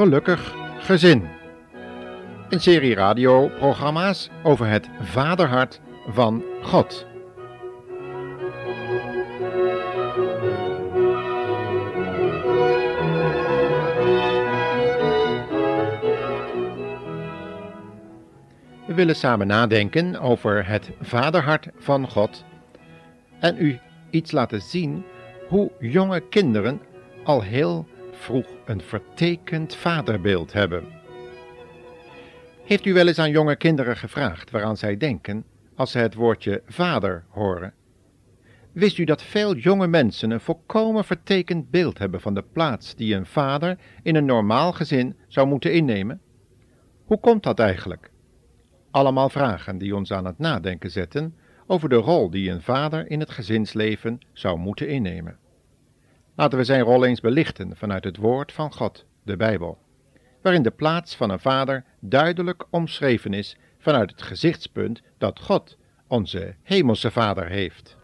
gelukkig gezin. Een serie radioprogramma's over het vaderhart van God. We willen samen nadenken over het vaderhart van God en u iets laten zien hoe jonge kinderen al heel vroeg een vertekend vaderbeeld hebben. Heeft u wel eens aan jonge kinderen gevraagd waaraan zij denken als ze het woordje vader horen? Wist u dat veel jonge mensen een volkomen vertekend beeld hebben van de plaats die een vader in een normaal gezin zou moeten innemen? Hoe komt dat eigenlijk? Allemaal vragen die ons aan het nadenken zetten over de rol die een vader in het gezinsleven zou moeten innemen. Laten we zijn rol eens belichten vanuit het woord van God, de Bijbel, waarin de plaats van een vader duidelijk omschreven is vanuit het gezichtspunt dat God onze hemelse vader heeft.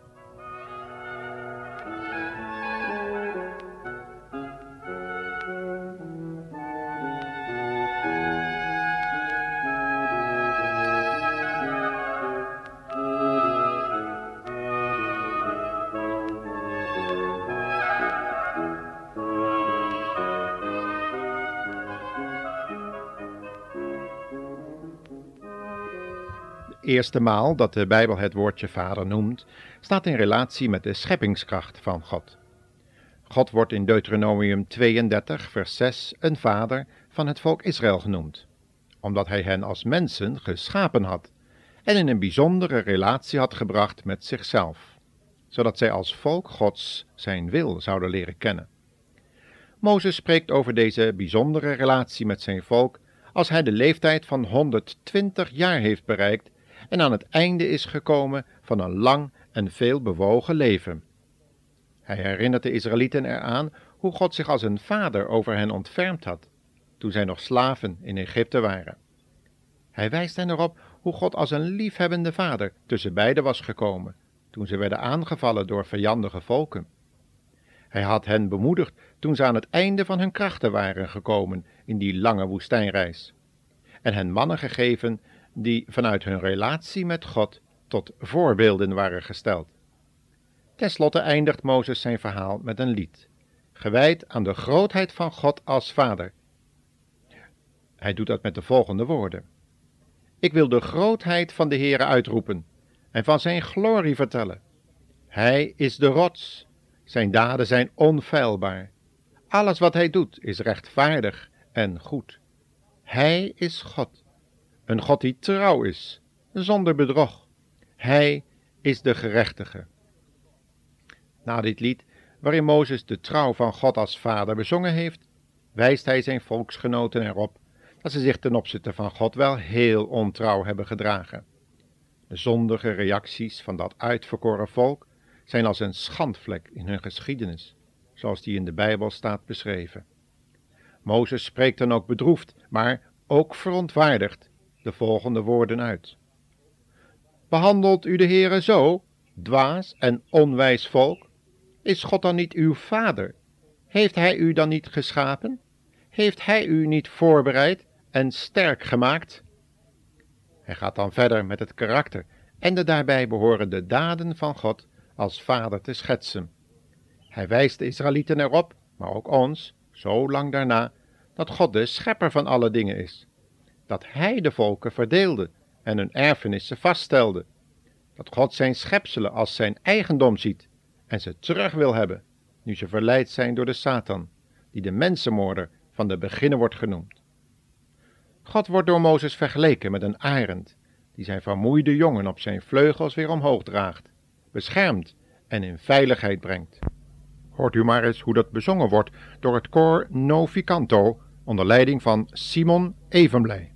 Eerste maal dat de Bijbel het woordje vader noemt, staat in relatie met de scheppingskracht van God. God wordt in Deuteronomium 32, vers 6 een vader van het volk Israël genoemd, omdat hij hen als mensen geschapen had en in een bijzondere relatie had gebracht met zichzelf, zodat zij als volk Gods zijn wil zouden leren kennen. Mozes spreekt over deze bijzondere relatie met zijn volk als hij de leeftijd van 120 jaar heeft bereikt en aan het einde is gekomen van een lang en veel bewogen leven. Hij herinnert de Israëlieten eraan hoe God zich als een vader over hen ontfermd had, toen zij nog slaven in Egypte waren. Hij wijst hen erop hoe God als een liefhebbende vader tussen beiden was gekomen, toen ze werden aangevallen door vijandige volken. Hij had hen bemoedigd toen ze aan het einde van hun krachten waren gekomen in die lange woestijnreis, en hen mannen gegeven die vanuit hun relatie met God tot voorbeelden waren gesteld. Ten slotte eindigt Mozes zijn verhaal met een lied, gewijd aan de grootheid van God als Vader. Hij doet dat met de volgende woorden: Ik wil de grootheid van de Heere uitroepen en van zijn glorie vertellen. Hij is de rots, zijn daden zijn onfeilbaar. Alles wat hij doet is rechtvaardig en goed. Hij is God een God die trouw is, zonder bedrog. Hij is de gerechtige. Na dit lied, waarin Mozes de trouw van God als vader bezongen heeft, wijst hij zijn volksgenoten erop dat ze zich ten opzichte van God wel heel ontrouw hebben gedragen. De zondige reacties van dat uitverkoren volk zijn als een schandvlek in hun geschiedenis, zoals die in de Bijbel staat beschreven. Mozes spreekt dan ook bedroefd, maar ook verontwaardigd de volgende woorden uit. Behandelt u de Heere zo, dwaas en onwijs volk? Is God dan niet uw vader? Heeft hij u dan niet geschapen? Heeft hij u niet voorbereid en sterk gemaakt? Hij gaat dan verder met het karakter en de daarbij behorende daden van God als vader te schetsen. Hij wijst de Israëlieten erop, maar ook ons, zo lang daarna, dat God de schepper van alle dingen is dat hij de volken verdeelde en hun erfenissen vaststelde. Dat God zijn schepselen als zijn eigendom ziet en ze terug wil hebben, nu ze verleid zijn door de Satan, die de mensenmoorder van de beginnen wordt genoemd. God wordt door Mozes vergeleken met een arend, die zijn vermoeide jongen op zijn vleugels weer omhoog draagt, beschermt en in veiligheid brengt. Hoort u maar eens hoe dat bezongen wordt door het koor Novicanto onder leiding van Simon Evenblij.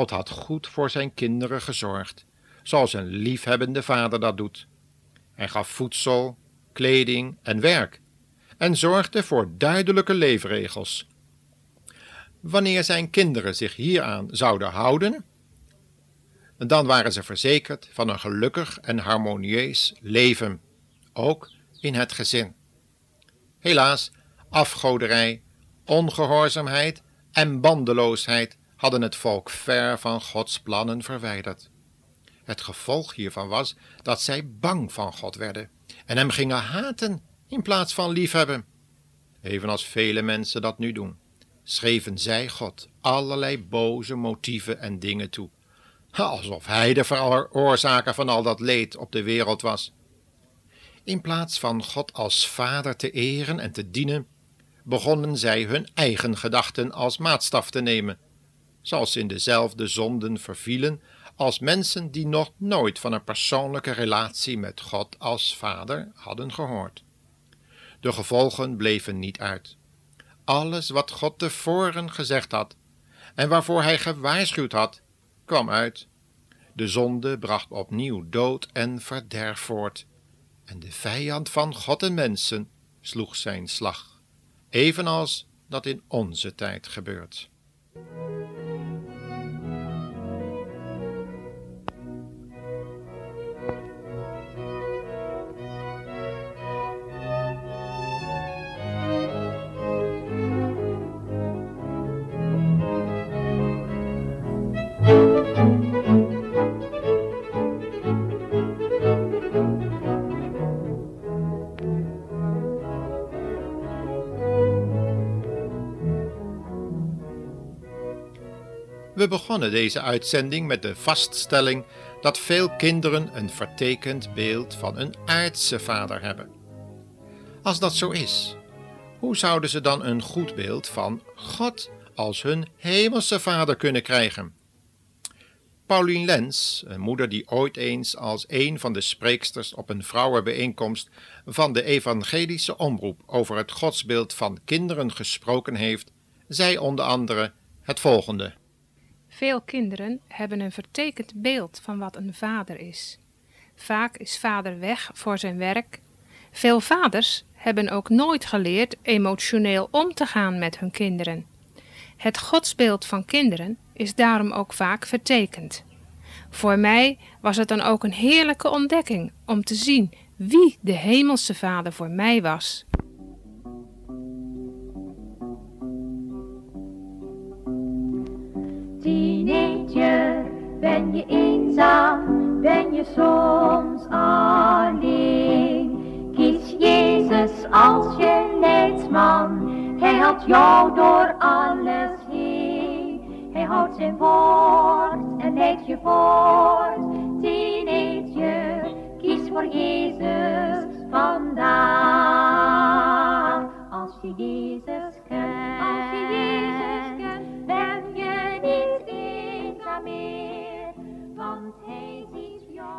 God had goed voor zijn kinderen gezorgd, zoals een liefhebbende vader dat doet. Hij gaf voedsel, kleding en werk en zorgde voor duidelijke leefregels. Wanneer zijn kinderen zich hieraan zouden houden, dan waren ze verzekerd van een gelukkig en harmonieus leven, ook in het gezin. Helaas, afgoderij, ongehoorzaamheid en bandeloosheid hadden het volk ver van Gods plannen verwijderd. Het gevolg hiervan was dat zij bang van God werden en hem gingen haten in plaats van liefhebben. Evenals vele mensen dat nu doen, schreven zij God allerlei boze motieven en dingen toe, alsof hij de veroorzaker van al dat leed op de wereld was. In plaats van God als Vader te eren en te dienen, begonnen zij hun eigen gedachten als maatstaf te nemen, zoals in dezelfde zonden vervielen als mensen die nog nooit van een persoonlijke relatie met God als Vader hadden gehoord. De gevolgen bleven niet uit. Alles wat God tevoren gezegd had en waarvoor hij gewaarschuwd had, kwam uit. De zonde bracht opnieuw dood en verderf voort, en de vijand van God en mensen sloeg zijn slag, evenals dat in onze tijd gebeurt. We begonnen deze uitzending met de vaststelling dat veel kinderen een vertekend beeld van een aardse vader hebben. Als dat zo is, hoe zouden ze dan een goed beeld van God als hun hemelse vader kunnen krijgen? Pauline Lens, een moeder die ooit eens als een van de spreeksters op een vrouwenbijeenkomst van de evangelische omroep over het godsbeeld van kinderen gesproken heeft, zei onder andere het volgende. Veel kinderen hebben een vertekend beeld van wat een vader is. Vaak is vader weg voor zijn werk. Veel vaders hebben ook nooit geleerd emotioneel om te gaan met hun kinderen. Het godsbeeld van kinderen is daarom ook vaak vertekend. Voor mij was het dan ook een heerlijke ontdekking om te zien wie de hemelse vader voor mij was. Soms alleen. Kies Jezus als je leidsman, hij helpt jou door alles heen. Hij houdt zijn woord en leidt je voort. Teenager, kies voor Jezus vandaag. Als je Jezus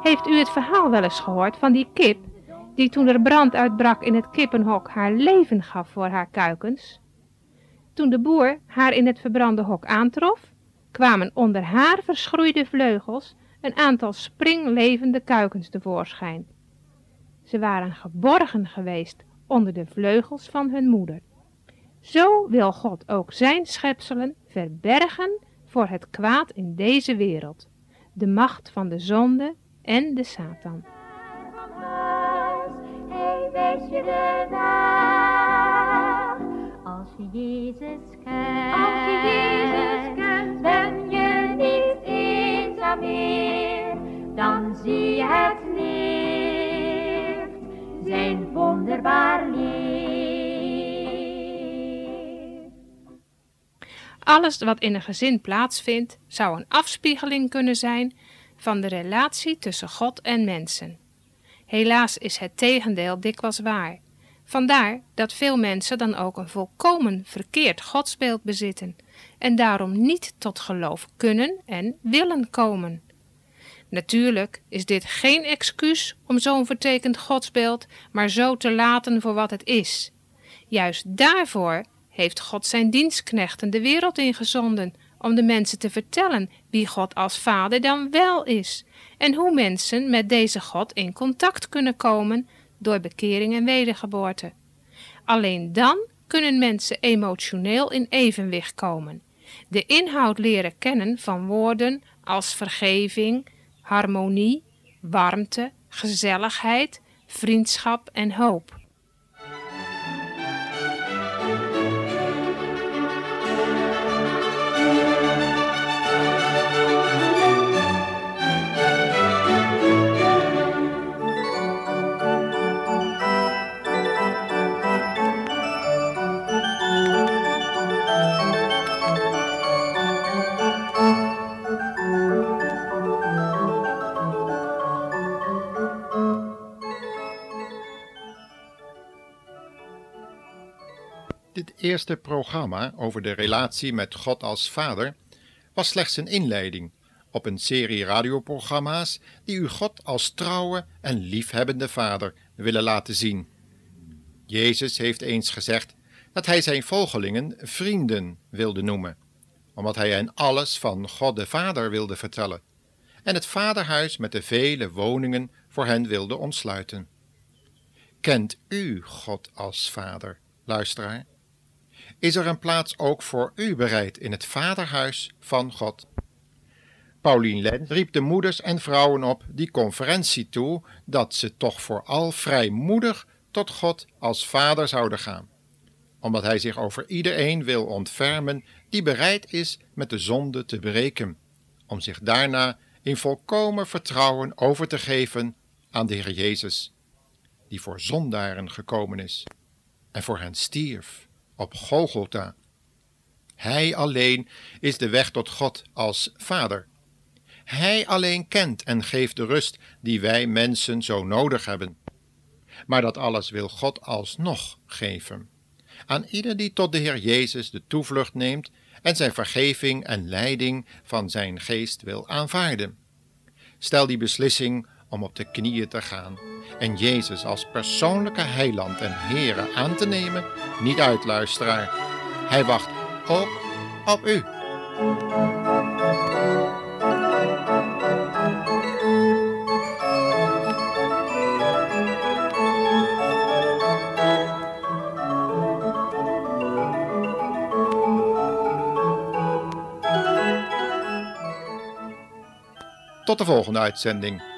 Heeft u het verhaal wel eens gehoord van die kip die toen er brand uitbrak in het kippenhok haar leven gaf voor haar kuikens? Toen de boer haar in het verbrande hok aantrof, kwamen onder haar verschroeide vleugels een aantal springlevende kuikens tevoorschijn. Ze waren geborgen geweest onder de vleugels van hun moeder. Zo wil God ook zijn schepselen verbergen voor het kwaad in deze wereld, de macht van de zonde en de Satan. wijst je de weg. Als je Jezus kent, als je Jezus kent, ben je niet eenzaam meer. Dan zie je het licht, zijn wonderbaar licht. Alles wat in een gezin plaatsvindt, zou een afspiegeling kunnen zijn van de relatie tussen God en mensen. Helaas is het tegendeel dikwijls waar. Vandaar dat veel mensen dan ook een volkomen verkeerd godsbeeld bezitten en daarom niet tot geloof kunnen en willen komen. Natuurlijk is dit geen excuus om zo'n vertekend godsbeeld maar zo te laten voor wat het is. Juist daarvoor heeft God zijn dienstknechten de wereld ingezonden om de mensen te vertellen wie God als Vader dan wel is en hoe mensen met deze God in contact kunnen komen door bekering en wedergeboorte. Alleen dan kunnen mensen emotioneel in evenwicht komen, de inhoud leren kennen van woorden als vergeving, harmonie, warmte, gezelligheid, vriendschap en hoop. Eerste programma over de relatie met God als Vader was slechts een inleiding op een serie radioprogramma's die u God als trouwe en liefhebbende Vader willen laten zien. Jezus heeft eens gezegd dat hij zijn volgelingen vrienden wilde noemen, omdat hij hen alles van God de Vader wilde vertellen en het vaderhuis met de vele woningen voor hen wilde ontsluiten. Kent u God als Vader, luisteraar? Is er een plaats ook voor u bereid in het vaderhuis van God. Paulien Lens riep de moeders en vrouwen op die conferentie toe dat ze toch vooral vrijmoedig tot God als vader zouden gaan, omdat hij zich over iedereen wil ontfermen die bereid is met de zonde te breken, om zich daarna in volkomen vertrouwen over te geven aan de Heer Jezus, die voor zondaren gekomen is en voor hen stierf op Golgotha. Hij alleen is de weg tot God als Vader. Hij alleen kent en geeft de rust die wij mensen zo nodig hebben. Maar dat alles wil God alsnog geven. Aan ieder die tot de Heer Jezus de toevlucht neemt en zijn vergeving en leiding van zijn geest wil aanvaarden. Stel die beslissing om op de knieën te gaan en Jezus als persoonlijke heiland en Heere aan te nemen, niet uit, luisteraar. Hij wacht ook op u. Tot de volgende uitzending.